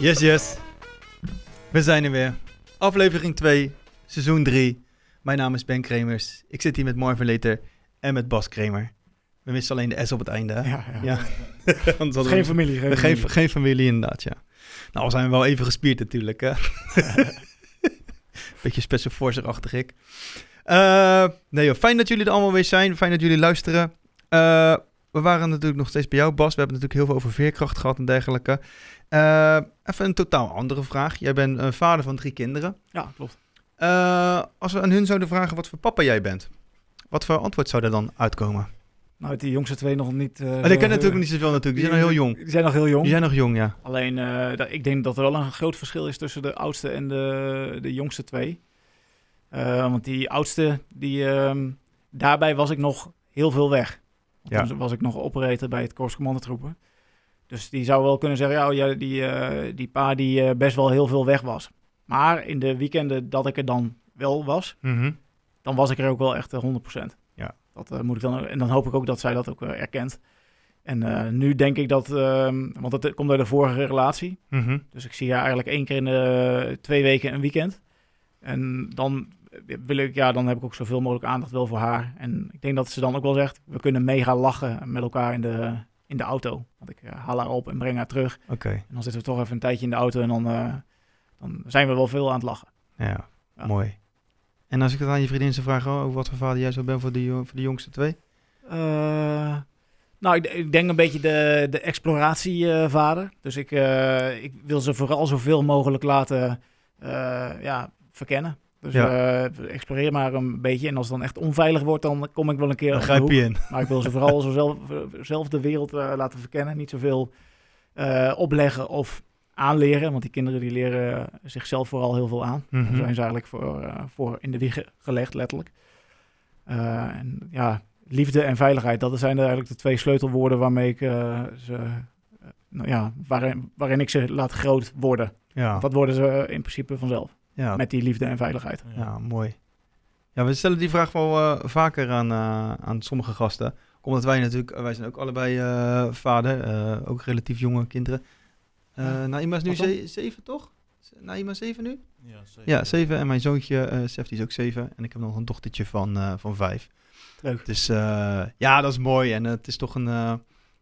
Yes, yes. We zijn er weer. Aflevering 2, seizoen 3. Mijn naam is Ben Kremers. Ik zit hier met Marvin Leter en met Bas Kremer. We missen alleen de S op het einde. hè? Ja, ja. Geen we- familie. Geen, geen, familie. geen familie inderdaad, ja. Nou, we zijn wel even gespierd natuurlijk, hè. Beetje special force-achtig ik. Eh, nee joh, fijn dat jullie er allemaal weer zijn. Fijn dat jullie luisteren. Eh, we waren natuurlijk nog steeds bij jou, Bas. We hebben natuurlijk heel veel over veerkracht gehad en dergelijke. Eh, even een totaal andere vraag. Jij bent een vader van drie kinderen. Ja, klopt. Als we aan hun zouden vragen wat voor papa jij bent, wat voor antwoord zou er dan uitkomen? Nou, die jongste twee nog niet. eh, Maar die kennen natuurlijk niet zoveel natuurlijk. Die zijn nog heel jong. Die zijn nog heel jong. Die zijn nog jong, ja. Alleen, eh, dat- ik denk dat er wel een groot verschil is tussen de oudste en de, de jongste twee. Eh, want die oudste, die, ehm, daarbij was ik nog heel veel weg. Ja. Toen was ik nog operator bij het Korps Commandotroepen. Dus die zou wel kunnen zeggen, ja, oh, ja die, eh, die pa die best wel heel veel weg was. Maar in de weekenden dat ik er dan wel was, Mhm. dan was ik er ook wel echt eh, 100%. Dat eh, moet ik dan, en dan hoop ik ook dat zij dat ook eh, erkent. En eh, nu denk ik dat, ehm, want het komt uit de vorige relatie. Mhm. Dus ik zie haar eigenlijk één keer in de twee weken een weekend. En dan wil ik, ja, dan heb ik ook zoveel mogelijk aandacht wel voor haar. En ik denk dat ze dan ook wel zegt, we kunnen mega lachen met elkaar in de, in de auto. Want ik haal haar op en breng haar terug. Oké, En dan zitten we toch even een tijdje in de auto en dan, dan zijn we wel veel aan het lachen. ja, Ja. mooi. En als ik het aan je vriendin zou vragen, oh, over wat voor vader jij zou bent voor de, voor de jongste twee? Eh, nou, ik, ik denk een beetje de, de exploratievader. dus ik, eh, ik wil ze vooral zoveel mogelijk laten eh, ja, verkennen. Dus Ja. eh, exploreer maar een beetje. En als het dan echt onveilig wordt, dan kom ik wel een keer Dan grijp je in. Maar ik wil ze vooral zo zelf, zelf de wereld eh, laten verkennen. Niet zoveel eh, opleggen of aanleren. Want die kinderen die leren zichzelf vooral heel veel aan. Mhm. Daar zijn ze eigenlijk voor, eh, voor in de wieg gelegd, letterlijk. Eh, en ja, liefde en veiligheid, dat zijn eigenlijk de twee sleutelwoorden waarmee ik eh, ze, nou ja, waarin, waarin ik ze laat groot worden. Ja, Dat worden ze in principe vanzelf, ja, met die liefde en veiligheid. ja, mooi. Ja, we stellen die vraag wel eh, vaker aan, eh, aan sommige gasten. Omdat wij natuurlijk, wij zijn ook allebei eh, vader, eh, ook relatief jonge kinderen. Eh Ja. Naima is nu ze- zeven, toch? Naima zeven nu? Ja, zeker. Ja, zeven. En mijn zoontje, eh Sef, die is ook zeven. En ik heb nog een dochtertje van, eh, van vijf. Leuk. Dus eh, ja, dat is mooi. En het is toch een eh,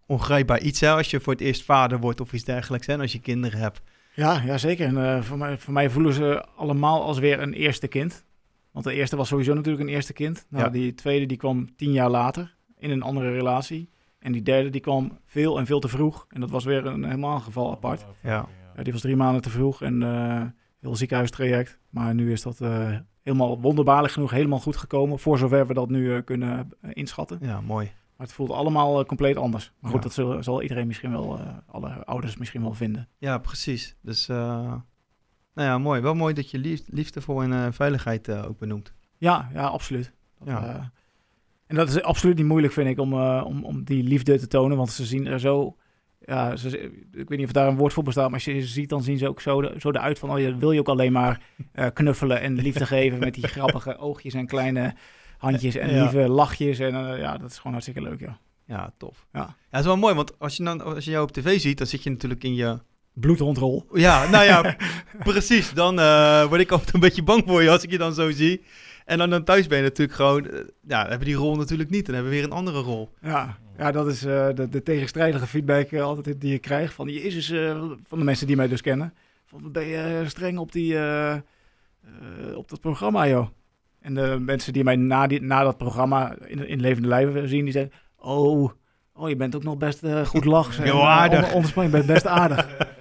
ongrijpbaar iets hè, als je voor het eerst vader wordt of iets dergelijks. Hè, en als je kinderen hebt. Ja, ja zeker. En eh, voor, mij, voor mij voelen ze allemaal als weer een eerste kind. Want de eerste was sowieso natuurlijk een eerste kind. Nou, Ja. Die tweede die kwam tien jaar later in een andere relatie. En die derde die kwam veel en veel te vroeg. En dat was weer een helemaal geval apart. Ja. Ja, die was drie maanden te vroeg en eh heel ziekenhuistraject. Maar nu is dat eh, helemaal wonderbaarlijk genoeg helemaal goed gekomen. Voor zover we dat nu eh, kunnen inschatten. ja, mooi. Maar het voelt allemaal compleet anders. Maar goed, Ja. dat zullen, zal iedereen misschien wel, alle ouders misschien wel vinden. Ja, precies. Dus, nou ja, mooi. Wel mooi dat je lief, liefdevol en veiligheid ook benoemt. Ja, ja, absoluut. Dat, Ja. En dat is absoluut niet moeilijk, vind ik, om, eh, om, om die liefde te tonen. Want ze zien er zo... Ja, ze, ik weet niet of daar een woord voor bestaat, maar als je ze ziet, dan zien ze ook zo, de, zo eruit van... Oh, je wil je ook alleen maar eh, knuffelen en liefde geven met die grappige oogjes en kleine handjes en Ja. lieve lachjes. En eh, ja, dat is gewoon hartstikke leuk, ja. Ja, tof. Ja. Ja, dat is wel mooi, want als je, dan, als je jou op tv ziet, dan zit je natuurlijk in je... Bloedhondrol. Ja, nou ja, precies. Dan word ik altijd een beetje bang voor je als ik je dan zo zie. En dan, dan thuis ben je natuurlijk gewoon... eh, ja, dan hebben die rol natuurlijk niet. Dan hebben we weer een andere rol. Ja, ja dat is eh, de, de tegenstrijdige feedback eh, altijd die je krijgt van Jezus, eh van de mensen die mij dus kennen. Van, ben je streng op, die, op dat programma, joh? En de mensen die mij na, die, na dat programma in, in levende lijven zien, die zeggen... Oh, oh je bent ook nog best goed lachs. en, Heel aardig. onderspanning, je bent best aardig.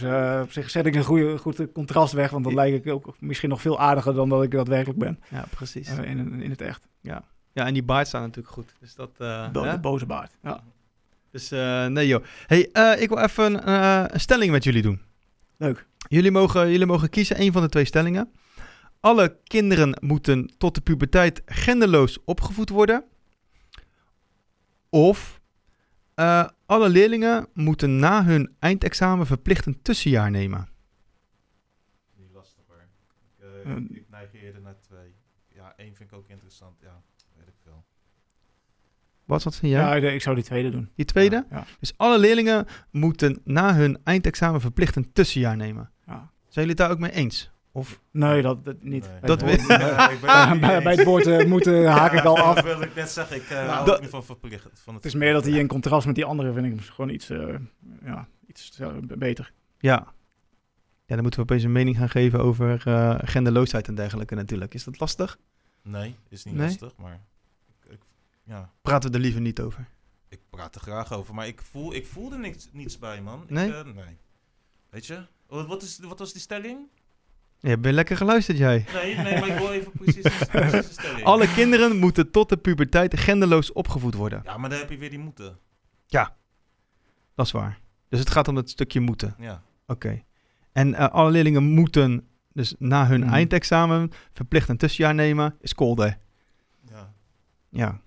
dus eh, op zich zet ik een goede, goed contrast weg, want dan lijk ik ook misschien nog veel aardiger dan dat ik daadwerkelijk ben Ja, precies. eh, in, in het echt. Ja, en die baard staat natuurlijk goed. Dus dat... eh, Bo- de boze baard. Ja. Dus nee joh. Hey, ik wil even een stelling met jullie doen. Leuk. Jullie mogen, jullie mogen kiezen een van de twee stellingen. Alle kinderen moeten tot de puberteit genderloos opgevoed worden. Of eh, alle leerlingen moeten na hun eindexamen verplicht een tussenjaar nemen. Die lastig hoor. Eh, ik neig eerder naar twee. Ja, één vind ik ook interessant. Ja, weet ik veel. Wat, wat vind jij? Ja, ik- ik zou die tweede doen. Die tweede? Ja. Dus alle leerlingen moeten na hun eindexamen verplicht een tussenjaar nemen. Ja. Zijn jullie het daar ook mee eens? Of Nee, dat, dat niet. Nee. Bij Dat het we- woord- Nee, ik ben het bij, het woord eh, moeten haak ik al af. Dat wil ik net zeggen. Ik uh, Nou, hou dat- ook niet van verplicht. Van Het is meer dat hij in contrast met die andere vind ik gewoon iets, eh, ja, iets eh, beter. ja. Ja, dan moeten we opeens een mening gaan geven over eh, genderloosheid en dergelijke natuurlijk. Is dat lastig? Nee, is niet Nee? lastig, maar ik, ik- ja, Praten we er liever niet over. ik praat er graag over. Maar ik, voel, ik voelde niks, niets bij, man. Ik, Nee? eh, nee. Weet je? Wat, wat, is, wat was die stelling? Je hebt weer lekker geluisterd jij. Nee, nee, maar ik wil even precies, precies stelling. Alle kinderen moeten tot de puberteit genderloos opgevoed worden. Ja, maar dan heb je weer die moeten. Dat is waar. Dus het gaat om het stukje moeten. Ja. Oké. En eh, alle leerlingen moeten dus na hun Mhm. eindexamen verplicht een tussenjaar nemen. Is kolde. Ja. Ja.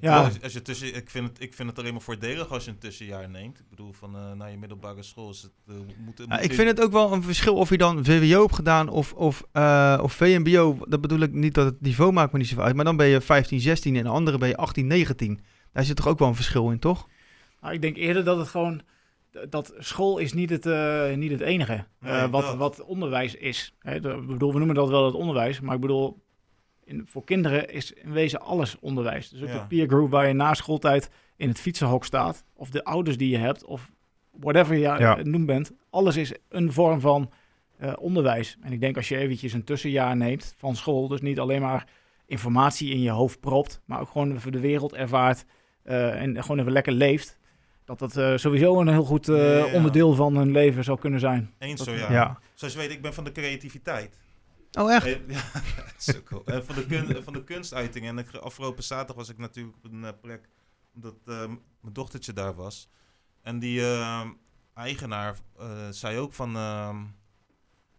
Ja. Als, je tussen, ik, vind het, ik vind het alleen maar voordelig als je een tussenjaar neemt. Ik bedoel, van eh naar je middelbare school is het... eh, moet, Ja, moet ik je- vind het ook wel een verschil of je dan VWO hebt gedaan of, of, eh, of VMBO. Dat bedoel ik niet dat het niveau maakt me niet zoveel uit. Maar dan ben je 15, 16 en de andere ben je 18, 19. Daar zit toch ook wel een verschil in, toch? Nou, ik denk eerder dat het gewoon, dat school is niet het, eh, niet het enige Nee, eh, wat, dat. wat onderwijs is. Hè, de- ik bedoel, we noemen dat wel het onderwijs, maar ik bedoel, in, voor kinderen is in wezen alles onderwijs. Dus ook Ja. de peer group waar je na schooltijd in het fietsenhok staat, of de ouders die je hebt, of whatever je Ja. noemt bent. Alles is een vorm van eh, onderwijs. En ik denk als je eventjes een tussenjaar neemt van school, dus niet alleen maar informatie in je hoofd propt, maar ook gewoon even de wereld ervaart eh, en gewoon even lekker leeft, dat dat eh, sowieso een heel goed eh, Ja, ja. onderdeel van hun leven zou kunnen zijn. Eens zo, ja. Ja. Zoals je weet, ik ben van de creativiteit. Oh, echt? Ja, zo cool. Eh, van, de kun, van de kunstuiting. En ik, afgelopen zaterdag was ik natuurlijk op een eh, plek omdat eh, mijn dochtertje daar was. En die eh, eigenaar zei ook van... ehm,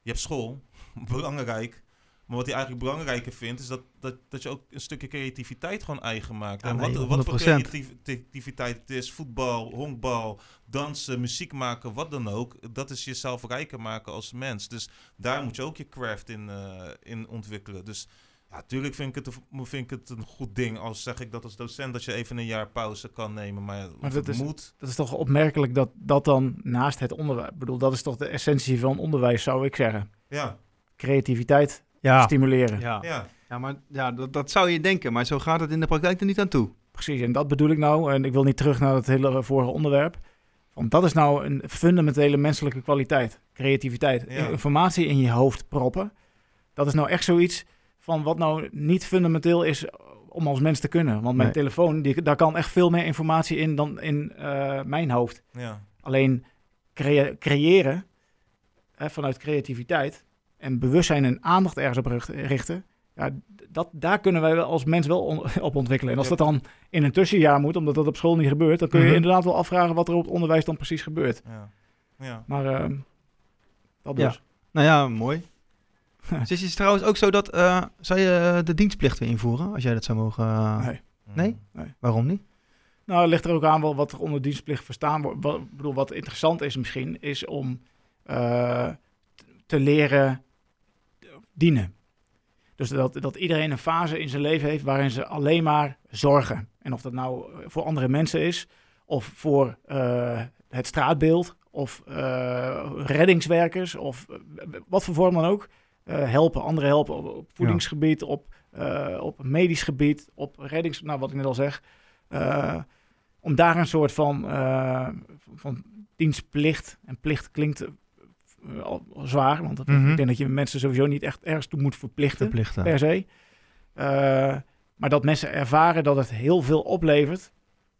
je hebt school, belangrijk. Maar wat hij eigenlijk belangrijker vindt, is dat, dat, dat je ook een stukje creativiteit gewoon eigen maakt. Ja, en nee, wat, wat voor 100%. creativ- creativiteit het is, voetbal, honkbal, dansen, muziek maken, wat dan ook. Dat is jezelf rijker maken als mens. Dus daar moet je ook je craft in, eh, in ontwikkelen. Dus ja, natuurlijk vind ik, het, een- vind ik het een goed ding als zeg ik dat als docent dat je even een jaar pauze kan nemen. Maar, Maar dat is- moet. Dat is toch opmerkelijk dat dat dan naast het onderwijs, ik bedoel, dat is toch de essentie van onderwijs, zou ik zeggen. Ja, Creativiteit Ja. stimuleren. Ja. ja. ja, maar ja, dat, dat zou je denken. Maar zo gaat het in de praktijk er niet aan toe. Precies, en dat bedoel ik nou. En ik wil niet terug naar het hele vorige onderwerp. Want dat is nou een fundamentele menselijke kwaliteit. Creativiteit. Ja. Informatie in je hoofd proppen. Dat is nou echt zoiets van wat nou niet fundamenteel is om als mens te kunnen. Want mijn Nee. telefoon, die, daar kan echt veel meer informatie in dan in eh, mijn hoofd. ja. Alleen crea- creëren hè, vanuit creativiteit en bewustzijn en aandacht ergens op richt- richten. Ja, dat, daar kunnen wij als mens wel on- op ontwikkelen. En als Ja. dat dan in een tussenjaar moet, omdat dat op school niet gebeurt, dan kun je Mhm. inderdaad wel afvragen wat er op het onderwijs dan precies gebeurt. ja. ja. Maar ehm, dat Ja. dus. Nou ja, mooi. Dus is het trouwens ook zo dat... eh, zou je eh, de dienstplicht weer invoeren? Als jij dat zou mogen... eh, Nee. Nee? Waarom niet? Nou, het ligt er ook aan wel wat er onder dienstplicht verstaan wordt. Wat, ik bedoel, wat interessant is misschien, is om eh, te leren dienen. Dus dat, dat iedereen een fase in zijn leven heeft waarin ze alleen maar zorgen. En of dat nou voor andere mensen is, of voor eh, het straatbeeld, of eh, reddingswerkers, of eh, wat voor vorm dan ook. helpen, anderen helpen op, op voedingsgebied, op, op medisch gebied, op reddings... Nou, wat ik net al zeg. Om daar een soort van, van dienstplicht, en plicht klinkt zwaar, want dat, Mhm. ik denk dat je mensen sowieso niet echt ergens toe moet verplichten, Verplichten. per se. Eh, maar dat mensen ervaren dat het heel veel oplevert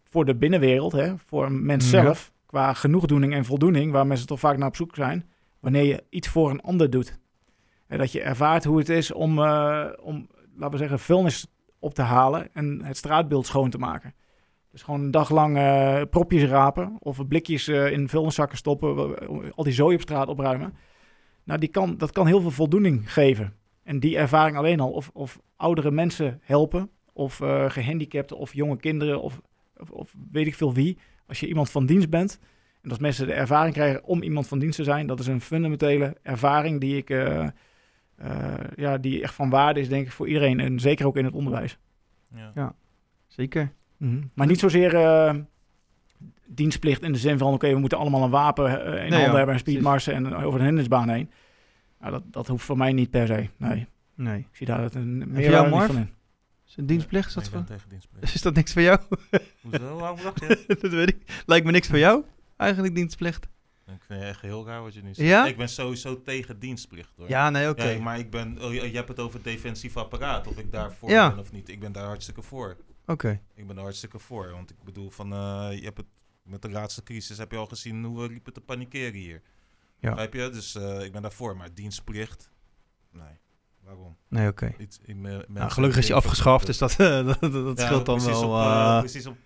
voor de binnenwereld, hè, voor een mens Ja. zelf, qua genoegdoening en voldoening, waar mensen toch vaak naar op zoek zijn, wanneer je iets voor een ander doet. En dat je ervaart hoe het is om, eh, om laten we zeggen, vuilnis op te halen en het straatbeeld schoon te maken. Dus gewoon een dag lang eh, propjes rapen of blikjes eh, in vuilniszakken stoppen, al die zooi op straat opruimen. Nou, die kan, dat kan heel veel voldoening geven. En die ervaring alleen al, of, of oudere mensen helpen, of eh, gehandicapten, of jonge kinderen, of, of, of weet ik veel wie. Als je iemand van dienst bent En als mensen de ervaring krijgen om iemand van dienst te zijn, dat is een fundamentele ervaring die ik, eh, eh, ja, die echt van waarde is, denk ik, voor iedereen. En zeker ook in het onderwijs. Ja. Zeker. Mhm. Maar niet zozeer eh, dienstplicht in de zin van, oké, we moeten allemaal een wapen eh, in Nee, handen ja, hebben en speedmarsen en over de hindernisbaan heen. Nou, dat, dat hoeft voor mij niet per se. Nee, Nee. ik zie daar het een Marv? van in. Is het dienstplicht? Is Nee, dat, tegen dienstplicht. is dat niks voor jou? Hoezo? Waarom dacht je? dat weet ik. Lijkt me niks voor jou, eigenlijk dienstplicht. Ik vind het echt heel raar wat je nu zegt. Ja? Ik ben sowieso tegen dienstplicht hoor. Ja, nee, oké. Ja, maar ik ben, oh, je je hebt het over defensief apparaat, of ik daarvoor Ja. ben of niet. Ik ben daar hartstikke voor. Oké. Ik ben er hartstikke voor. Want ik bedoel, van, eh, je hebt het, met de laatste crisis heb je al gezien hoe we liepen te panikeren hier. Ja. Begrijp je? Dus eh, ik ben daarvoor. Maar dienstplicht? Nee. Waarom? Nee, oké. Iets, in me- Nou, gelukkig is je afgeschaft, dus dat, eh, dat, dat Ja, scheelt dan precies wel. Op, precies op,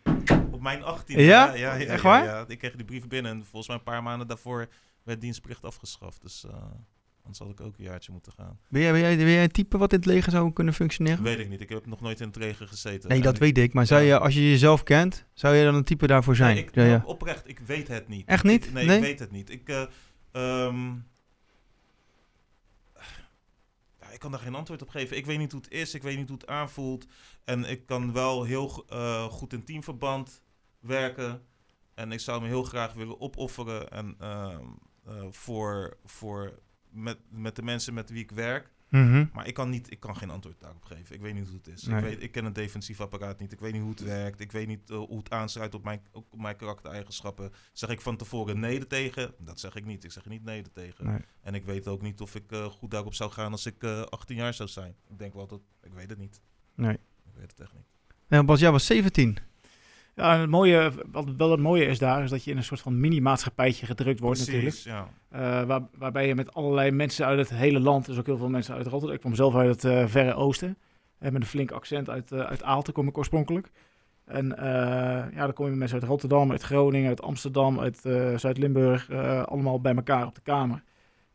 op mijn 18. Ja? Ja, Echt waar? Ja, Ik kreeg die brief binnen en volgens mij een paar maanden daarvoor werd dienstplicht afgeschaft. Dus anders had ik ook een jaartje moeten gaan. ben, jij, ben, jij, ben jij een type wat in het leger zou kunnen functioneren? Weet ik niet. Ik heb nog nooit in het leger gezeten. Nee, dat weet ik. Maar zou Ja. je, als je jezelf kent, zou je dan een type daarvoor zijn? Nee, ik, Ja, ja. nou, oprecht, ik weet het niet. Echt niet? Ik- nee, Nee? ik weet het niet. Ik, eh, ehm, ik kan daar geen antwoord op geven. Ik weet niet hoe het is, ik weet niet hoe het aanvoelt. En ik kan wel heel eh, goed in teamverband werken. En ik zou me heel graag willen opofferen en, ehm, eh, voor, voor met, met de mensen met wie ik werk. Mhm. Maar ik kan, niet, ik kan geen antwoord daarop geven. Ik weet niet hoe het is. Nee. Ik, weet, ik ken het defensief apparaat niet. Ik weet niet hoe het werkt. Ik weet niet eh, hoe het aansluit op mijn, op mijn karaktereigenschappen. Zeg ik van tevoren nee tegen? Dat zeg ik niet. Ik zeg niet nee tegen. Nee. En ik weet ook niet of ik eh, goed daarop zou gaan als ik eh 18 jaar zou zijn. Ik denk wel dat... Ik weet het niet. Nee. Ik weet het echt niet. Nee, Bas, jij was 17. Ja, en het mooie, wat wel het mooie is daar, is dat je in een soort van mini-maatschappijtje gedrukt wordt natuurlijk. Ja. Eh, waar, waarbij je met allerlei mensen uit het hele land, dus ook heel veel mensen uit Rotterdam. Ik kwam zelf uit het eh, verre oosten. Met een flink accent uit, eh uit Aalten kom ik oorspronkelijk. En ja, dan kom je met mensen uit Rotterdam, uit Groningen, uit Amsterdam, uit Zuid-Limburg. allemaal bij elkaar op de kamer.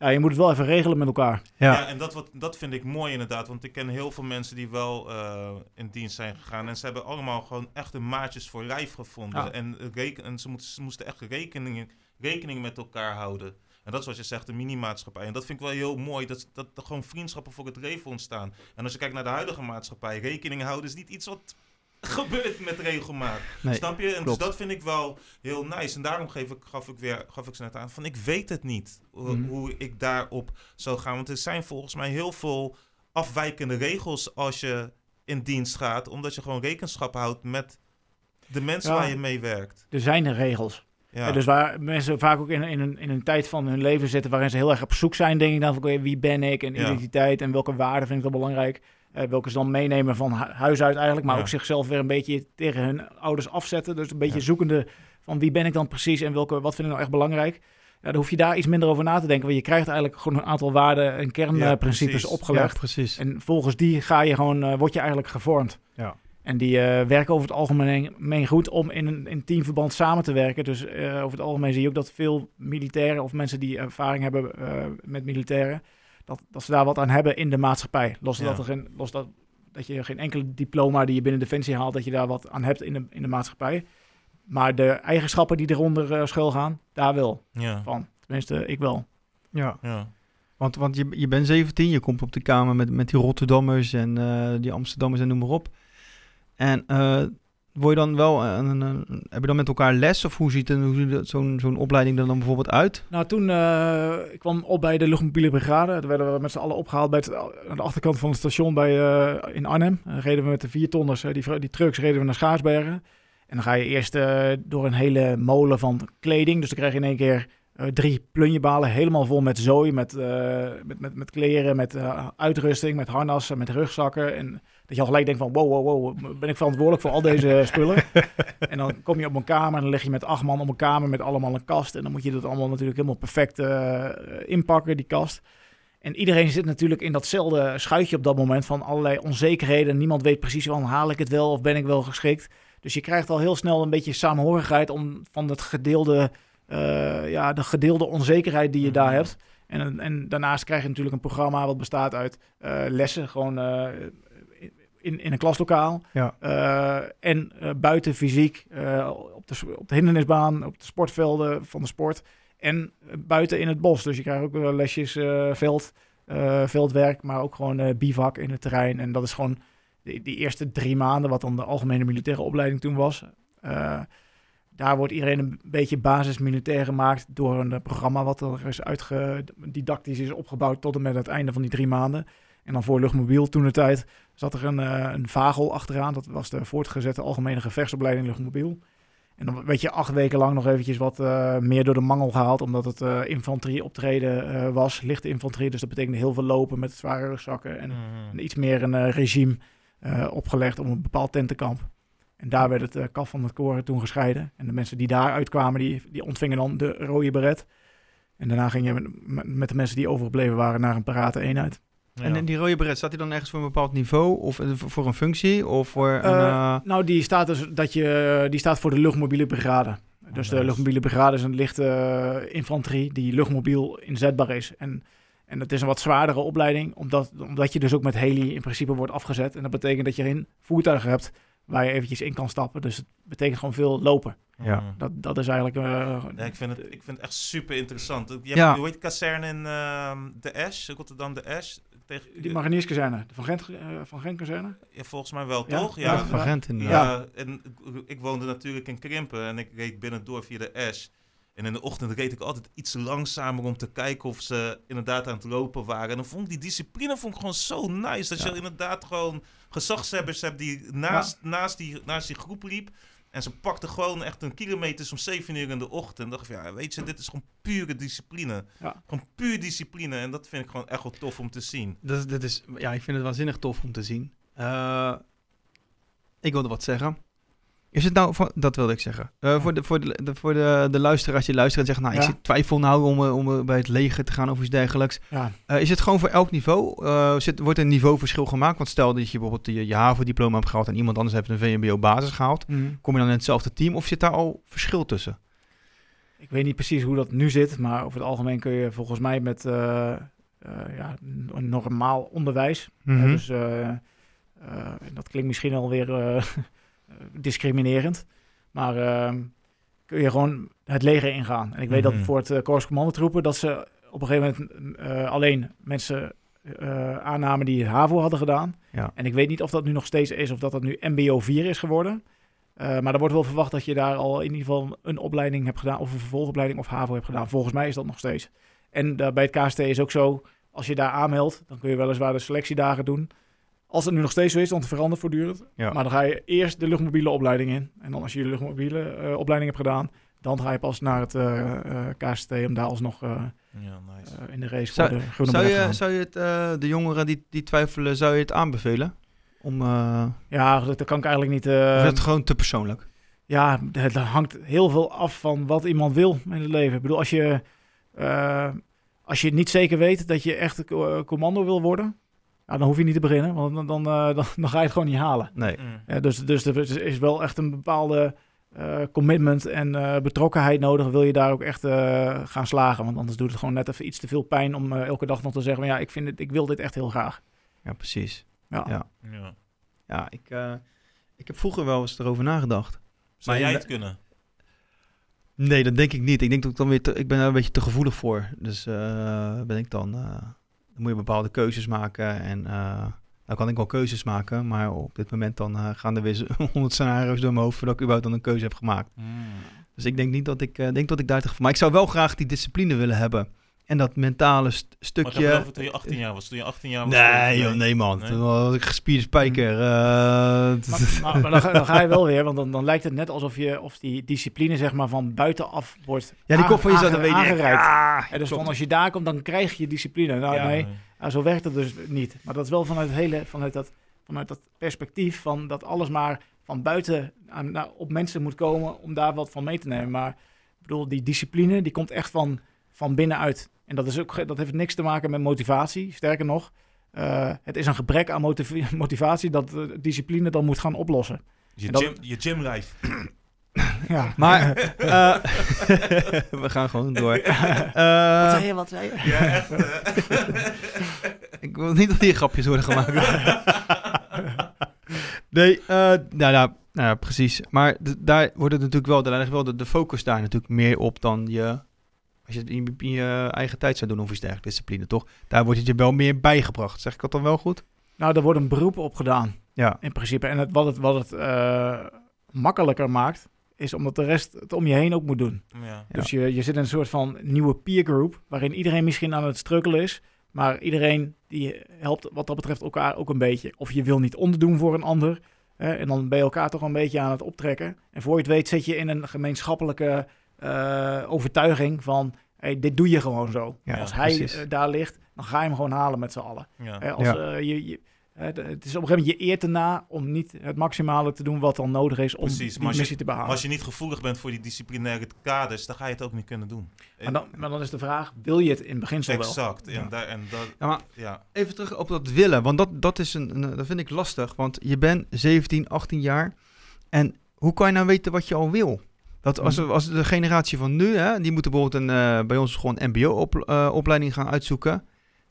Ja, je moet het wel even regelen met elkaar. Ja. Ja, en dat, wat, dat vind ik mooi inderdaad. Want ik ken heel veel mensen die wel eh, in dienst zijn gegaan. En ze hebben allemaal gewoon echt hun maatjes voor lijf gevonden. Ja. En, reken, en ze, moesten echt rekening, rekening met elkaar houden. En dat is wat je zegt, een mini-maatschappij. En dat vind ik wel heel mooi, dat, dat er gewoon vriendschappen voor het leven ontstaan. En als je kijkt naar de huidige maatschappij, rekening houden is niet iets wat gebeurt met regelmaat. Nee. Snap je? En dus dat vind ik wel heel nice. En daarom geef ik, gaf ik weer, gaf ik ze net aan van ik weet het niet hoe, Mhm. hoe ik daarop zou gaan. Want er zijn volgens mij heel veel afwijkende regels als je in dienst gaat, omdat je gewoon rekenschap houdt met de mensen Ja. waar je mee werkt. Er zijn er regels. Ja, dus waar mensen vaak ook in, in, een, in een tijd van hun leven zitten waarin ze heel erg op zoek zijn, denk ik dan van wie ben ik en identiteit en welke waarden vind ik dan belangrijk. Eh, welke ze dan meenemen van hu- huis uit eigenlijk, maar Ja. ook zichzelf weer een beetje tegen hun ouders afzetten. Dus een beetje Ja. zoekende van wie ben ik dan precies en welke, wat vind ik nou echt belangrijk. Ja, dan hoef je daar iets minder over na te denken, want je krijgt eigenlijk gewoon een aantal waarden en kernprincipes. Ja, opgelegd. precies. En volgens die ga je gewoon, eh, word je eigenlijk gevormd. Ja. En die eh, werken over het algemeen meen goed om in een in teamverband samen te werken. Dus over het algemeen zie je ook dat veel militairen of mensen die ervaring hebben met militairen, dat, dat ze daar wat aan hebben in de maatschappij. Los, Ja. dat, er geen, los dat, dat je geen enkele diploma die je binnen Defensie haalt, dat je daar wat aan hebt in de, in de maatschappij. Maar de eigenschappen die eronder eh schuil gaan, daar wel ja, van. Tenminste, ik wel. Ja, ja. want, want je, je bent 17, je komt op de kamer met, met die Rotterdammers en eh, die Amsterdammers en noem maar op. En eh, word je dan wel, een, een, heb je dan met elkaar les of hoe ziet, zo'n opleiding er dan bijvoorbeeld uit? Nou, toen eh, ik kwam op bij de luchtmobiele brigade. Toen werden we met z'n allen opgehaald bij aan de achterkant van het station bij, eh, in Arnhem. Dan reden we met de vier tonners, eh, die, die trucks, reden we naar Schaarsbergen. En dan ga je eerst eh, door een hele molen van kleding. Dus dan krijg je in één keer eh, drie plunjebalen helemaal vol met zooi, met, eh, met, met, met kleren, met eh, uitrusting, met harnassen, met rugzakken. En dat je al gelijk denkt van wow, wow, wow, ben ik verantwoordelijk voor al deze spullen? En dan kom je op een kamer en dan lig je met acht man op een kamer met allemaal een kast. En dan moet je dat allemaal natuurlijk helemaal perfect eh, inpakken, die kast. En iedereen zit natuurlijk in datzelfde schuitje op dat moment van allerlei onzekerheden. Niemand weet precies van haal ik het wel of ben ik wel geschikt. Dus je krijgt al heel snel een beetje samenhorigheid om van het gedeelde, eh, ja, de gedeelde onzekerheid die je daar Mhm. hebt. En, en daarnaast krijg je natuurlijk een programma wat bestaat uit eh, lessen, gewoon in, in een klaslokaal. Ja. Eh, en eh, buiten fysiek, eh, op, de, op de hindernisbaan, op de sportvelden van de sport. En buiten in het bos. Dus je krijgt ook lesjes veld, veldwerk, maar ook gewoon bivak in het terrein. En dat is gewoon die, die eerste drie maanden, wat dan de algemene militaire opleiding toen was. Daar wordt iedereen een beetje basis militair gemaakt door een programma wat er is uitge, didactisch is opgebouwd tot en met het einde van die drie maanden. En dan voor luchtmobiel toen de tijd zat er een, eh, een vagel achteraan. Dat was de voortgezette algemene gevechtsopleiding luchtmobiel. En dan werd je acht weken lang nog eventjes wat eh, meer door de mangel gehaald. Omdat het eh infanterie optreden was, lichte infanterie. Dus dat betekende heel veel lopen met zware rugzakken. En Mhm. iets meer een regime opgelegd om een bepaald tentenkamp. En daar werd het kaf van het koren toen gescheiden. En de mensen die daar uitkwamen, die, die ontvingen dan de rode beret. En daarna ging je met, met de mensen die overgebleven waren naar een parate eenheid. Ja. En in die rode beret, staat hij dan ergens voor een bepaald niveau? Of eh, voor een functie? Of voor een... Eh, eh, Nou, die staat, dus dat je, die staat voor de luchtmobiele brigade. Dus nice. de luchtmobiele brigade is een lichte infanterie die luchtmobiel inzetbaar is. En, en het is een wat zwaardere opleiding, omdat, omdat je dus ook met heli in principe wordt afgezet. En dat betekent dat je geen voertuigen hebt waar je eventjes in kan stappen. Dus het betekent gewoon veel lopen. Ja. Mhm. Dat, dat is eigenlijk... eh, Ja, ik, vind het, ik vind het echt super interessant. Je hebt, Ja. Hoe heet de kazerne in ehm, de Ash? Rotterdam de Ash? Tegen, die Marinierskazerne, de Van Gent, eh, Van Gent kazerne. ja, volgens mij wel, Ja? toch? Ja. Ja. van Gent inderdaad. Ja, en ik, ik woonde natuurlijk in Krimpen en ik reed binnendoor via de Ash. En in de ochtend reed ik altijd iets langzamer om te kijken of ze inderdaad aan het lopen waren. En dan vond ik die discipline vond ik gewoon zo nice. Dat Ja. je inderdaad gewoon gezagshebbers hebt die naast, naast, die, naast die groep liep. En ze pakten gewoon echt een kilometer om 7 uur in de ochtend. En dacht ik, ja, weet je, dit is gewoon pure discipline. Ja. Gewoon puur discipline. En dat vind ik gewoon echt wel tof om te zien. Dat is, ja, ik vind het waanzinnig tof om te zien. Eh, ik wilde wat zeggen. Is het nou, van, dat wilde ik zeggen. Eh, voor de, voor de, de- voor de, de luisteraars die luisteren en zeggen, nou, ik zit twijfel nou om, eh, om eh, bij het leger te gaan of iets dergelijks. Ja, Eh, is het gewoon voor elk niveau? Eh, zit, wordt er een niveauverschil gemaakt? Want stel dat je bijvoorbeeld je, je HAVO-diploma hebt gehaald en iemand anders heeft een VMBO-basis gehaald. Mhm. Kom je dan in hetzelfde team of zit daar al verschil tussen? Ik weet niet precies hoe dat nu zit, maar over het algemeen kun je volgens mij met eh, eh, ja, een normaal onderwijs. Mhm. eh, dus eh, eh, dat klinkt misschien alweer eh discriminerend, maar ehm, kun je gewoon het leger ingaan. En ik weet Mhm. dat voor het uh, Korps Commandotroepen dat ze op een gegeven moment eh, alleen mensen eh, aannamen die HAVO hadden gedaan. Ja. En ik weet niet of dat nu nog steeds is of dat dat nu MBO 4 is geworden. Eh, maar er wordt wel verwacht dat je daar al in ieder geval een opleiding hebt gedaan, of een vervolgopleiding of HAVO hebt gedaan. Volgens mij is dat nog steeds. En eh, bij het KST is ook zo, als je daar aanmeldt, dan kun je weliswaar de selectiedagen doen. Als het nu nog steeds zo is, want het verandert voortdurend. Ja. Maar dan ga je eerst de luchtmobiele opleiding in. En dan als je de luchtmobiele eh, opleiding hebt gedaan, dan ga je pas naar het eh, eh, KST om daar alsnog eh, Ja, nice. eh, in de race Zou- voor de groene Zou je, gaan. zou je het, eh, de jongeren die, die twijfelen, zou je het aanbevelen? Om, eh, Ja, dat, kan ik eigenlijk niet... eh, is het gewoon te persoonlijk? Ja, het hangt heel veel af van wat iemand wil in het leven. Ik bedoel, als je, eh, als je niet zeker weet dat je echt co- commando wil worden, ja, dan hoef je niet te beginnen, want dan, dan, eh, dan, dan ga je het gewoon niet halen. Nee. Mm. Ja, dus, dus er is- wel echt een bepaalde eh, commitment en eh, betrokkenheid nodig. Wil je daar ook echt eh, gaan slagen? Want anders doet het gewoon net even iets te veel pijn om eh, elke dag nog te zeggen: ja, ik, vind het, ik wil dit echt heel graag. Ja, precies. Ja. Ja. Ja. Ja, ik, eh, ik heb vroeger wel eens erover nagedacht. Zou Maar jij het kunnen? Nee, dat denk ik niet. Ik denk dat ik dan weer te- ik ben daar een beetje te gevoelig voor. Dus eh, ben ik dan, eh, dan moet je bepaalde keuzes maken. En nou kan ik wel keuzes maken, maar op dit moment dan eh, gaan er weer honderd scenario's door mijn hoofd voordat ik überhaupt dan een keuze heb gemaakt. Dus ik denk niet dat ik, eh, denk dat ik daar te gevoelig Maar ik zou wel graag die discipline willen hebben. En dat mentale st- Maar ik stukje. heb het over toen je 18 jaar was. Toen je 18 jaar was. Nee, joh, nee man. Nee? Toen was ik gespierde spijker. eh, Maar, maar, maar dan, ga, dan ga je wel weer, want dan, dan lijkt het net alsof je of die discipline zeg maar van buitenaf wordt ja, die kop van jezelf, aange- dan weet je. aangereikt. Ah, En dus klopt. van als je daar komt, dan krijg je discipline. Nou, Ja, nee, nou, zo werkt het dus niet. Maar dat is wel vanuit, het hele, vanuit, dat, vanuit dat perspectief van dat alles maar van buiten aan, nou, op mensen moet komen om daar wat van mee te nemen. Maar ik bedoel, die discipline die komt echt van, van binnenuit. En dat, is ook, dat heeft niks te maken met motivatie. Sterker nog, eh, het is een gebrek aan motiv- motivatie dat discipline dan moet gaan oplossen. Je, dat- gym, je gymlife. Ja. Maar eh, we gaan gewoon door. Eh, je? Wat zei je? Ja, echt. ik wil niet dat hier grapjes worden gemaakt. Nee, eh, nou, nou, nou ja, precies. Maar daar wordt het natuurlijk wel, daar ligt wel de, de focus daar natuurlijk meer op dan je, als je het in, in je eigen tijd zou doen of iets dergelijks, discipline, toch? Daar wordt het je wel meer bijgebracht. Zeg ik dat dan wel goed? Nou, er wordt een beroep op gedaan, Ja, in principe. En het, wat het, wat het eh, makkelijker maakt, is omdat de rest het om je heen ook moet doen. Ja. Ja. Dus je, je zit in een soort van nieuwe peer group, waarin iedereen misschien aan het struggelen is, maar iedereen die helpt wat dat betreft elkaar ook een beetje. Of je wil niet onderdoen voor een ander, hè, en dan ben je elkaar toch een beetje aan het optrekken. En voor je het weet zit je in een gemeenschappelijke eh, overtuiging van, hey, dit doe je gewoon zo. ja Als hij eh, daar ligt, dan ga je hem gewoon halen met z'n allen. Ja. Als, Ja. eh, je, je, het is op een gegeven moment je eert erna om niet het maximale te doen wat dan nodig is om Precies, die je- missie te behalen. Maar als je niet gevoelig bent voor die disciplinaire kaders, dan ga je het ook niet kunnen doen. maar, dan, maar dan is de vraag, wil je het in beginsel wel? Exact. Ja. En, daar, en dat, Ja, maar ja. even terug op dat willen, want dat, dat, is een, een, dat vind ik lastig. Want je bent 17, 18 jaar en hoe kan je nou weten wat je al wil? Dat als, Mhm. als de generatie van nu, hè, die moeten bijvoorbeeld een, eh, bij ons gewoon een mbo-opleiding gaan uitzoeken.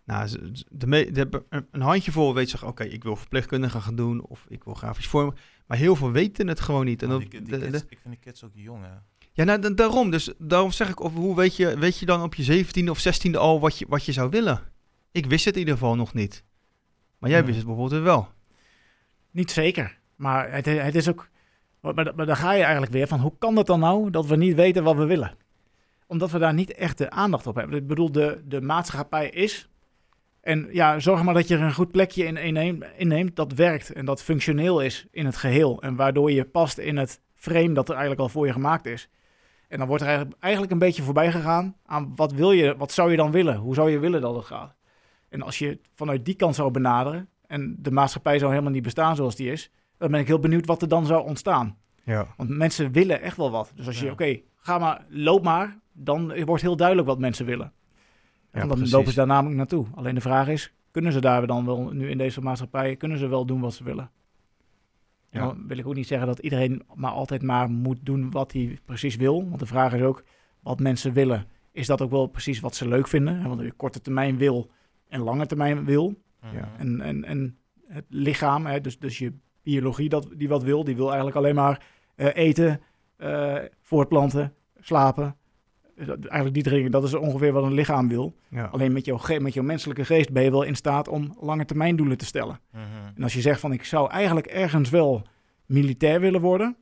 Nou, de me, de, hebben een- handjevol weet zich, oké, ik wil verpleegkundige gaan doen of ik wil grafisch vormen. Maar heel veel weten het gewoon niet. En dat, die, die de- de- ik vind die kids ook jong, hè. ja, nou, da- daarom. Dus daarom zeg ik, of, hoe weet je, weet je dan op je 17e of 16e al wat je, wat je zou willen? Ik wist het in ieder geval nog niet. Maar jij Hmm. wist het bijvoorbeeld wel. Niet zeker. Maar het, het is ook. Maar, maar, ga je eigenlijk weer van hoe kan het dan nou dat we niet weten wat we willen? Omdat we daar niet echt de aandacht op hebben. Ik bedoel, de, de maatschappij is. En ja, zorg maar dat je er een goed plekje in inneemt, inneemt dat werkt en dat functioneel is in het geheel. En waardoor je past in het frame dat er eigenlijk al voor je gemaakt is. En dan wordt er eigenlijk, een beetje voorbij gegaan aan wat wil je, wat zou je dan willen? Hoe zou je willen dat het gaat? En als je vanuit die kant zou benaderen en de maatschappij zou helemaal niet bestaan zoals die is, dan ben ik heel benieuwd wat er dan zou ontstaan. Ja. Want mensen willen echt wel wat. Dus als je, Ja. oké, ga maar, loop maar, dan wordt heel duidelijk wat mensen willen. Ja, Want dan precies. lopen ze daar namelijk naartoe. Alleen de vraag is, kunnen ze daar dan wel, nu in deze maatschappij, kunnen ze wel doen wat ze willen? En Ja. Dan wil ik ook niet zeggen dat iedereen maar altijd maar moet doen wat hij precies wil. Want de vraag is ook, wat mensen willen, is dat ook wel precies wat ze leuk vinden? Want je korte termijn wil en lange termijn wil. Ja. En, en, en het lichaam, hè, dus, dus je biologie dat, die wat wil, die wil eigenlijk alleen maar eh, eten, eh, voortplanten, slapen. Dus dat- eigenlijk die drie dat is ongeveer wat een lichaam wil. Ja. Alleen met jouw, met jouw menselijke geest ben je wel in staat om lange termijn doelen te stellen. Mhm. En als je zegt van ik zou eigenlijk ergens wel militair willen worden,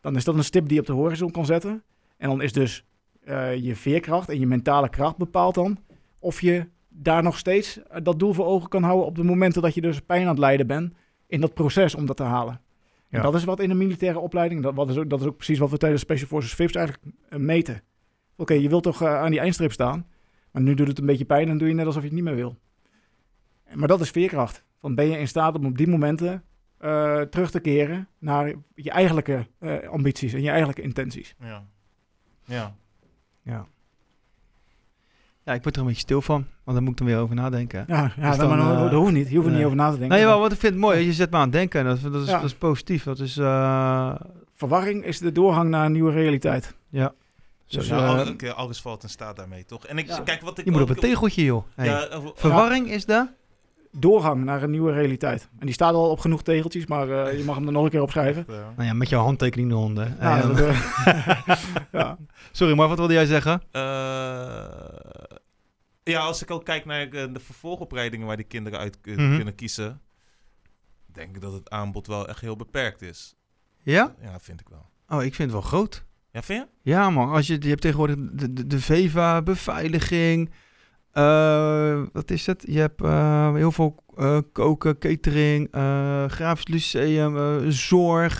dan is dat een stip die je op de horizon kan zetten. En dan is dus eh, je veerkracht en je mentale kracht bepaalt dan of je daar nog steeds dat doel voor ogen kan houden op de momenten dat je dus pijn aan het lijden bent in dat proces om dat te halen. Ja. En dat is wat in een militaire opleiding, dat, wat is ook, dat is ook precies wat we tijdens Special Forces VIPs eigenlijk eh, meten. Oké, je wilt toch eh, aan die eindstreep staan, maar nu doet het een beetje pijn en doe je net alsof je het niet meer wil. Maar dat is veerkracht. Van ben je in staat om op die momenten eh, terug te keren naar je eigenlijke ambities en je eigenlijke intenties. Ja. Ja. Ja. Ja, ik word er een beetje stil van, want daar moet ik dan weer over nadenken. Ja, ja Dus dat, maar dan, dat, eh, hoeft niet. Je hoeft er nee. niet over na te denken. Nou jawel, wat ik vind het mooi, je zet me aan het denken. Dat, dat, is, Ja. dat is positief. Dat is, eh, Verwarring is de doorgang naar een nieuwe realiteit. ja. Dus, ja, eh, al- oké, alles valt en staat daarmee, toch? En ik, Ja. kijk wat ik Je moet op een tegeltje, joh. Hey. Ja, Verwarring is de? Doorgang naar een nieuwe realiteit. En die staat al op genoeg tegeltjes, maar eh, je mag hem er nog een keer op schrijven. Eh, Nou ja, met jouw handtekening eronder. Ja, eh, ja. Sorry, maar wat wilde jij zeggen? Eh, ja, als ik ook kijk naar eh, de vervolgopleidingen waar die kinderen uit Mhm. kunnen kiezen, denk ik dat het aanbod wel echt heel beperkt is. Ja? Ja, vind ik wel. Oh, ik vind het wel groot. Ja, vind je? Ja, man. Als je, je hebt tegenwoordig de, de, de VEVA, beveiliging. eh, wat is het? Je hebt eh, heel veel koken, catering, grafisch lyceum, zorg,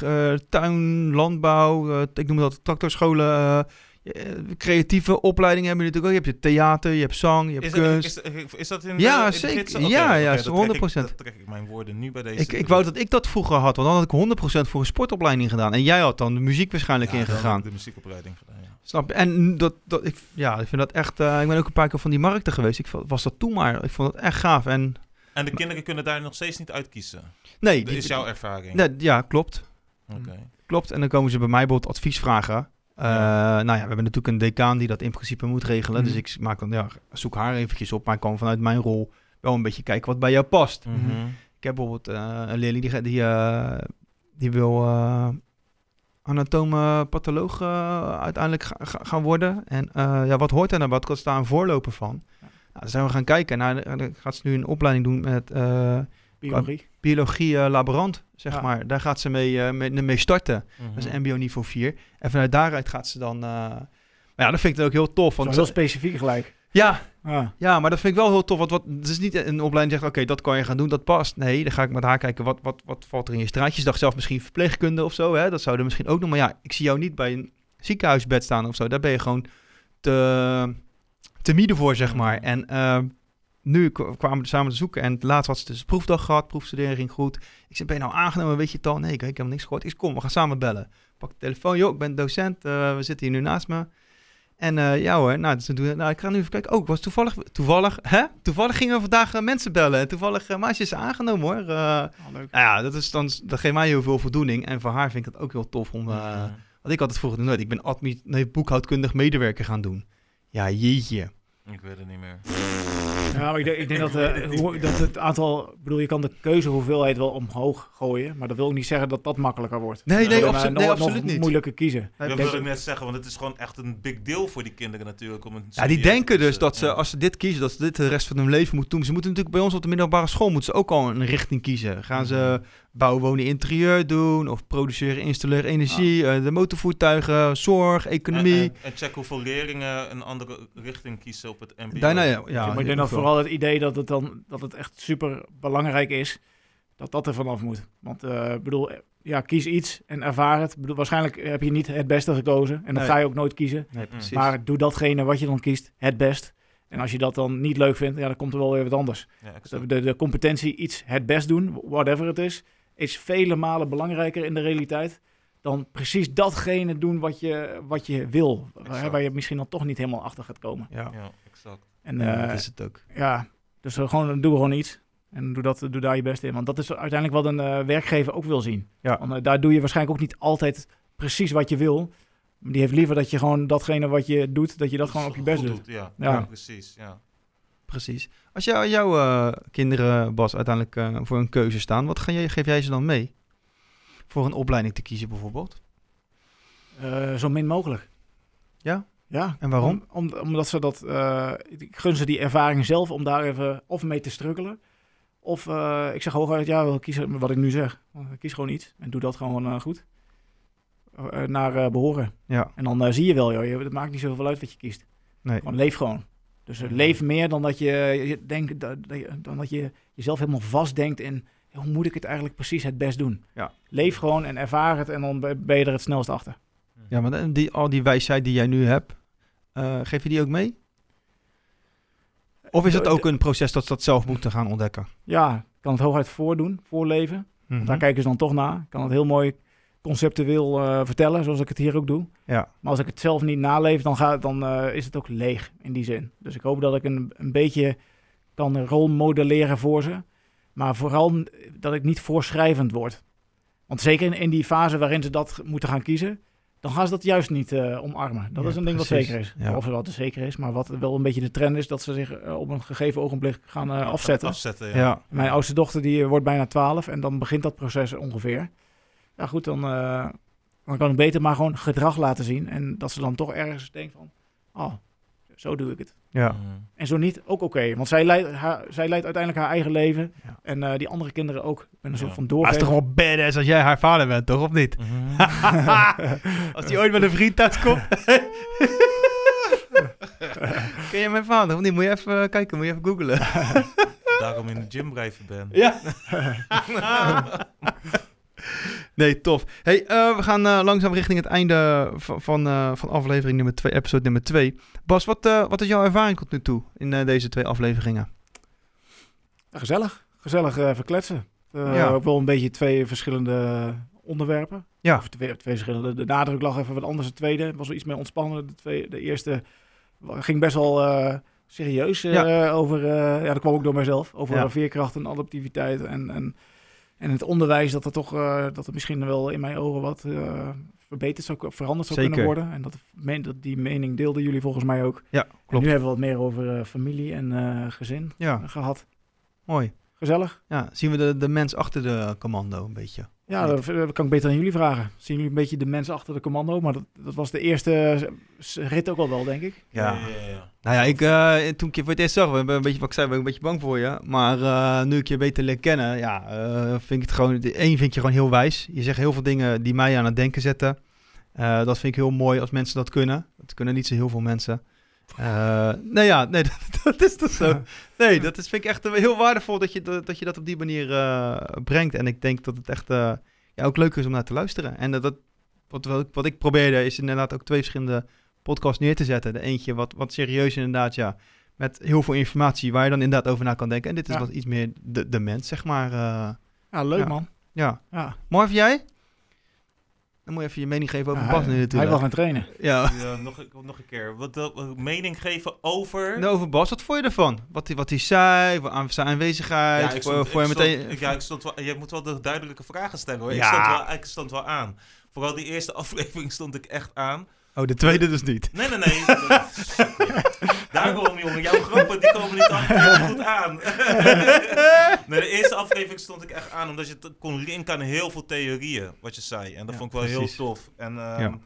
tuin, landbouw. ik noem dat tractorscholen. Eh, creatieve opleidingen hebben natuurlijk ook. Je hebt je theater, je hebt zang, je hebt Is, kunst. is, is, is dat in Ja, de, in zeker. Ja, ja, dat trek 100%. Ik, dat trek ik mijn woorden nu bij deze. ik, ik wou dat ik dat vroeger had, want dan had ik 100% voor een sportopleiding gedaan. En jij had dan de muziek waarschijnlijk ja, ingegaan. ik de muziekopleiding gedaan, ja. Snap je? En dat, dat, ik, ja, ik vind dat echt... eh, ik ben ook een paar keer van die markten geweest. Ik was dat toen maar. Ik vond dat echt gaaf. En En de kinderen kunnen daar nog steeds niet uitkiezen. nee, Dat is jouw ervaring. nee, ja, klopt. Oké. Klopt. En dan komen ze bij mij bijvoorbeeld advies vragen. Eh, Nou ja, we hebben natuurlijk een decaan die dat in principe moet regelen. Mhm. Dus ik maak dan, ja, zoek haar eventjes op. Maar ik kan vanuit mijn rol wel een beetje kijken wat bij jou past. Mhm. Ik heb bijvoorbeeld eh, een leerling die, die, eh, die wil eh anatoom-patholoog uiteindelijk ga- ga- gaan worden. En eh, ja, wat hoort er nou? Wat is daar een voorloper van? Nou, dan zijn we gaan kijken. Nou, gaat ze nu een opleiding doen met eh, Biologie. biologie eh, laborant, zeg Ja. maar. Daar gaat ze mee, eh, mee, mee starten. Mhm. Dat is mbo niveau 4. En vanuit daaruit gaat ze dan... eh, maar ja, dat vind ik dan ook heel tof. Dat Want is heel specifiek gelijk. ja, Ah. ja, maar dat vind ik wel heel tof. Want wat, het is niet een opleiding die zegt, oké, dat kan je gaan doen, dat past. Nee, dan ga ik met haar kijken, wat, wat, wat valt er in je straatje? Je dacht zelf misschien verpleegkunde of zo, hè? dat zou er misschien ook nog. Maar ja, ik zie jou niet bij een ziekenhuisbed staan of zo. Daar ben je gewoon te, te midden voor, zeg maar. En eh, nu kwamen we samen te zoeken en laatst had ze dus proefdag gehad, proefstudering ging goed. Ik zei, ben je nou aangenomen, weet je het al? Nee, ik, ik heb niks gehoord. Ik kom, we gaan samen bellen. Pak de telefoon, joh, ik ben docent, eh, we zitten hier nu naast me. En eh, ja hoor, nou, dus we doen, nou, ik ga nu even kijken. Oh, ik was toevallig, toevallig, hè? Toevallig gingen we vandaag eh, mensen bellen. En toevallig, uh, Maasje is aangenomen hoor. Eh, Ah, leuk. nou ja, dat, is dan, dat geeft mij heel veel voldoening. En voor haar vind ik het ook heel tof om... want ik had het vroeger nooit. Ik ben admi nee, boekhoudkundig medewerker gaan doen. Ja, jeetje. Ik weet het niet meer. Ja, maar ik denk, ik denk dat, eh, hoe- dat het aantal... Ik bedoel, je kan de keuzehoeveelheid wel omhoog gooien. Maar dat wil ook niet zeggen dat dat makkelijker wordt. Nee, nee, eh, nog- nee, absoluut niet. moeilijker kiezen. Nee, dat denk wil ik net zeggen, want het is gewoon echt een big deal voor die kinderen natuurlijk. Om een Ja, die denken dus dat ze, als ze dit kiezen, dat ze dit de rest van hun leven moeten doen. Ze moeten natuurlijk bij ons op de middelbare school moeten ze ook al een richting kiezen. Gaan ze bouwen, wonen, interieur doen? Of produceren, installeren energie? eh, de motorvoertuigen, zorg, economie? En, en, en check hoeveel leerlingen een andere richting kiezen op het MBO. Daarna, ja, ja, maar ik denk dat hoeveel? vooral het idee dat het dan dat het echt super belangrijk is, dat dat er vanaf moet. Want eh, ik bedoel, eh, ja, kies iets en ervaar het. Ik bedoel, waarschijnlijk heb je niet het beste gekozen en dat Nee. ga je ook nooit kiezen. Nee, precies. Maar doe datgene wat je dan kiest, het best. En als je dat dan niet leuk vindt, ja, dan komt er wel weer wat anders. Ja, Dus de competentie iets het best doen, whatever het is, is vele malen belangrijker in de realiteit dan precies datgene doen wat je, wat je wil. Waar, waar je misschien dan toch niet helemaal achter gaat komen. ja, Ja, exact. En ja, eh, dat is het ook. ja, dus eh, gewoon, doe gewoon iets. En doe, dat, doe daar je best in. Want dat is uiteindelijk wat een eh, werkgever ook wil zien. Ja. Want, daar doe je waarschijnlijk ook niet altijd precies wat je wil. Maar die heeft liever dat je gewoon datgene wat je doet, dat je dat gewoon op je best doet. Ja, Ja. ja. precies. Ja. Precies. Als jou, jouw eh, kinderen, Bas, uiteindelijk eh, voor een keuze staan, wat ga jij, geef jij ze dan mee? Voor een opleiding te kiezen bijvoorbeeld? Eh, zo min mogelijk. Ja? Ja. En waarom? Om, om- omdat ze dat... ik gun ze die ervaring zelf om daar even of mee te struggelen. Of ik zeg hooguit, ja, kiezen wat ik nu zeg. Kies gewoon iets en doe dat gewoon goed. Naar eh, behoren. Ja, En dan zie je wel, joh, je- het maakt niet zoveel uit wat je kiest. nee. Gewoon leef gewoon. Dus Mhm. leef meer dan dat je, je denkt, dat, dat je, dan dat je jezelf helemaal vastdenkt in hoe moet ik het eigenlijk precies het best doen. Ja. Leef gewoon en ervaar het en dan ben je er het snelst achter. Ja, maar die, al die wijsheid die jij nu hebt, eh, geef je die ook mee? Of is het ook een proces dat ze dat zelf moeten gaan ontdekken? Ja, ik kan het hooguit voordoen, voorleven. Mhm. Daar kijken ze dan toch naar. Ik kan het heel mooi conceptueel eh, vertellen, zoals ik het hier ook doe. Ja, Maar als ik het zelf niet naleef, dan, ga, dan eh, is het ook leeg in die zin. Dus ik hoop dat ik een, een beetje kan rolmodelleren voor ze. Maar vooral dat ik niet voorschrijvend word. Want zeker in, in die fase waarin ze dat moeten gaan kiezen, dan gaan ze dat juist niet eh, omarmen. Dat Ja, is een ding precies. wat zeker is. Ja. Of wat er zeker is, maar wat wel een beetje de trend is, dat ze zich op een gegeven ogenblik gaan eh, afzetten. afzetten ja. ja. Mijn oudste dochter die wordt bijna 12 en dan begint dat proces ongeveer. Ja goed, dan, eh, dan kan ik beter maar gewoon gedrag laten zien. En dat ze dan toch ergens denkt van, oh, zo doe ik het. ja. En zo niet, ook oké. want zij leidt, haar, zij leidt uiteindelijk haar eigen leven. Ja. En eh, die andere kinderen ook. Ik ben een soort Ja. van Maar het is toch wel badass als jij haar vader bent, toch? Of niet? Mhm. als die ooit met een vriend thuis komt. Ken je mijn vader? Of niet? Moet je even eh, kijken, moet je even googlen. Daarom in de gym blijven ben. Ja. nee, tof. Hey, eh, we gaan eh, langzaam richting het einde van, van, eh, van aflevering nummer 2, episode nummer 2. Bas, wat, wat is jouw ervaring tot nu toe in deze twee afleveringen? Gezellig. Gezellig verkletsen. Ja. Ook wel een beetje twee verschillende onderwerpen. Ja. Of twee, twee verschillende. De nadruk lag even wat anders. De tweede was wel iets meer ontspannen. De, twee, de eerste ging best wel serieus Ja. over... ja, dat kwam ook door mijzelf. Over Ja. veerkracht en adaptiviteit. En, en, en het onderwijs dat er toch... eh, dat er misschien wel in mijn ogen wat eh, verbeterd zou, veranderd zou Zeker. kunnen worden. En dat, me- dat die mening deelden jullie volgens mij ook. Ja, En klopt. nu hebben we wat meer over eh, familie en gezin Ja, gehad. mooi. gezellig. Ja, zien we de, de mens achter de commando een beetje. Ja, dat, dat kan ik beter aan jullie vragen. Zien jullie een beetje de mensen achter de commando? Maar dat, dat was de eerste rit ook al wel, denk ik. ja, ja, ja. Nou ja, ik, eh, toen ik je voor het eerst zag, ben een beetje, wat ik zei, ben ik een beetje bang voor je. Maar eh, nu ik je beter leer kennen, ja, eh, vind ik het gewoon... de- Eén vind je gewoon heel wijs. Je zegt heel veel dingen die mij aan het denken zetten. Eh, dat vind ik heel mooi als mensen dat kunnen. Dat kunnen niet zo heel veel mensen. Eh, nee, ja, nee, dat, dat is toch zo. Nee, dat is, vind ik echt eh, heel waardevol dat je dat, dat, je dat op die manier eh, brengt. En ik denk dat het echt ja, ook leuk is om naar te luisteren. En dat, dat, wat, wat, ik- wat ik probeerde is inderdaad ook twee verschillende podcasts neer te zetten. De eentje wat, wat serieus inderdaad, ja. Met heel veel informatie waar je dan inderdaad over na kan denken. En dit is Ja. wat iets meer de, de mens, zeg maar. Ja, leuk Ja. man. ja. Ja. Marv, jij? Dan moet je even je mening geven over Ja, Bas hij, nu hij natuurlijk. wil gaan trainen. Ja. Ja, nog, een- nog een keer. Wat, wat mening geven over... Nou, over Bas, wat vond je ervan? Wat hij, wat hij zei, aan zijn aanwezigheid. ik voor, stond- voor ik je meteen... ik- ja, ik stond wel, je moet wel de duidelijke vragen stellen hoor. Ik, Ja. stond wel, ik stond wel aan. Vooral die eerste aflevering stond ik echt aan. Oh, de tweede dus niet. Nee, nee, nee. Daarom, jongen. Jouw grappen die komen niet altijd goed aan. nee, de eerste aflevering stond ik echt aan. Omdat je kon linken aan heel veel theorieën. Wat je zei. En dat Ja, vond ik wel precies. heel tof. En, ehm, Ja.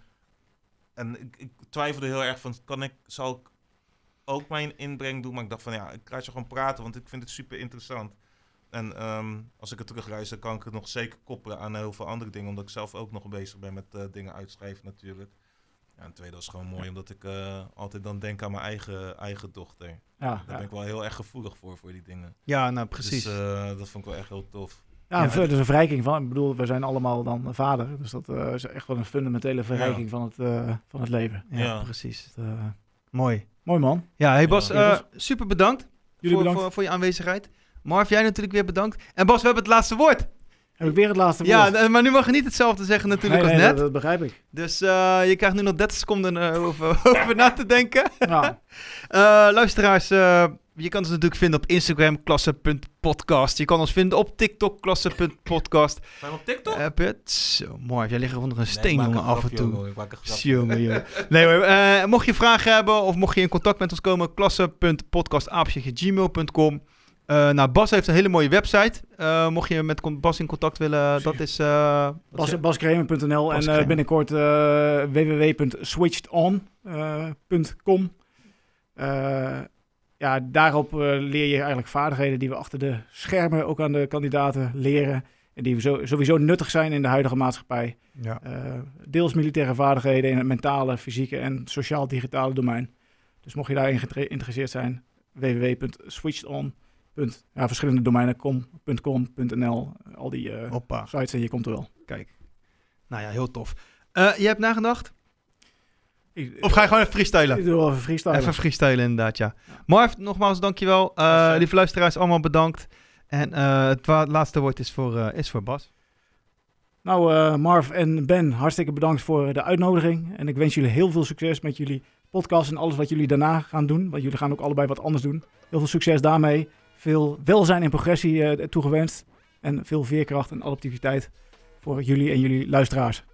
en ik, ik twijfelde heel erg van... Kan ik, zal ik ook mijn inbreng doen? Maar ik dacht van ja, ik laat je gewoon praten. Want ik vind het super interessant. En ehm, als ik het terugluister, kan ik het nog zeker koppelen aan heel veel andere dingen. Omdat ik zelf ook nog bezig ben met eh, dingen uitschrijven natuurlijk. Ja, en tweede was gewoon mooi, omdat ik eh, altijd dan denk aan mijn eigen, eigen dochter. Ja, Daar ja. ben ik wel heel erg gevoelig voor, voor die dingen. Ja, nou precies. Dus eh, dat vond ik wel echt heel tof. ja, Ja, dat is een verrijking van. Ik bedoel, we zijn allemaal dan vader. Dus dat eh, is echt wel een fundamentele verrijking van, het, eh, van het leven. ja, ja. precies. Dat, eh, Mooi. mooi man. Ja, hey Bas, Ja. eh, super bedankt, Jullie voor, bedankt. Voor, voor je aanwezigheid. Marv, jij natuurlijk weer bedankt. En Bas, we hebben het laatste woord. Heb ik weer het laatste Ja, woord? d- maar nu mag je niet hetzelfde zeggen natuurlijk Nee, als nee, net. Dat, dat begrijp ik. Dus eh, je krijgt nu nog 30 seconden eh, over, over na te denken. Ja. Eh, luisteraars, eh, je kan ons natuurlijk vinden op Instagram, klasse.podcast. Je kan ons vinden op TikTok, klasse.podcast. Zijn we op TikTok? Heb je het? Zo, mooi. Jij ligt er onder een steen, jongen, af en toe. jongen, Ik maak een grapje. Jongen, jongen. Nee eh, mocht je vragen hebben of mocht je in contact met ons komen, klasse.podcast.gmail.com. Eh nou, Bas heeft een hele mooie website. Eh, mocht je met Bas in contact willen, dat is... eh, wat Bas, zeg- Baskramer.nl en eh, binnenkort eh www.switchedon.com. Eh, ja, daarop eh, leer je eigenlijk vaardigheden die we achter de schermen ook aan de kandidaten leren. En die sowieso nuttig zijn in de huidige maatschappij. ja. Eh, deels militaire vaardigheden in het mentale, fysieke en sociaal-digitale domein. Dus mocht je daarin geïnter- geïnteresseerd zijn, www.switchedon. Ja, verschillende domeinen, com, .com, .nl, al die eh, Hoppa, sites en je komt er wel. kijk. Nou ja, heel tof. Eh, je hebt nagedacht? Ik- Of ga je gewoon even freestylen? Ik doe wel even freestylen. Even freestylen inderdaad, ja. Marv, nogmaals dankjewel. Eh Yes, lieve luisteraars, allemaal bedankt. En eh, het laatste woord is voor, eh, is voor Bas. Nou, eh, Marv en Ben, hartstikke bedankt voor de uitnodiging. En ik wens jullie heel veel succes met jullie podcast en alles wat jullie daarna gaan doen. Want jullie gaan ook allebei wat anders doen. Heel veel succes daarmee. Veel welzijn en progressie eh, toegewenst. En veel veerkracht en adaptiviteit voor jullie en jullie luisteraars.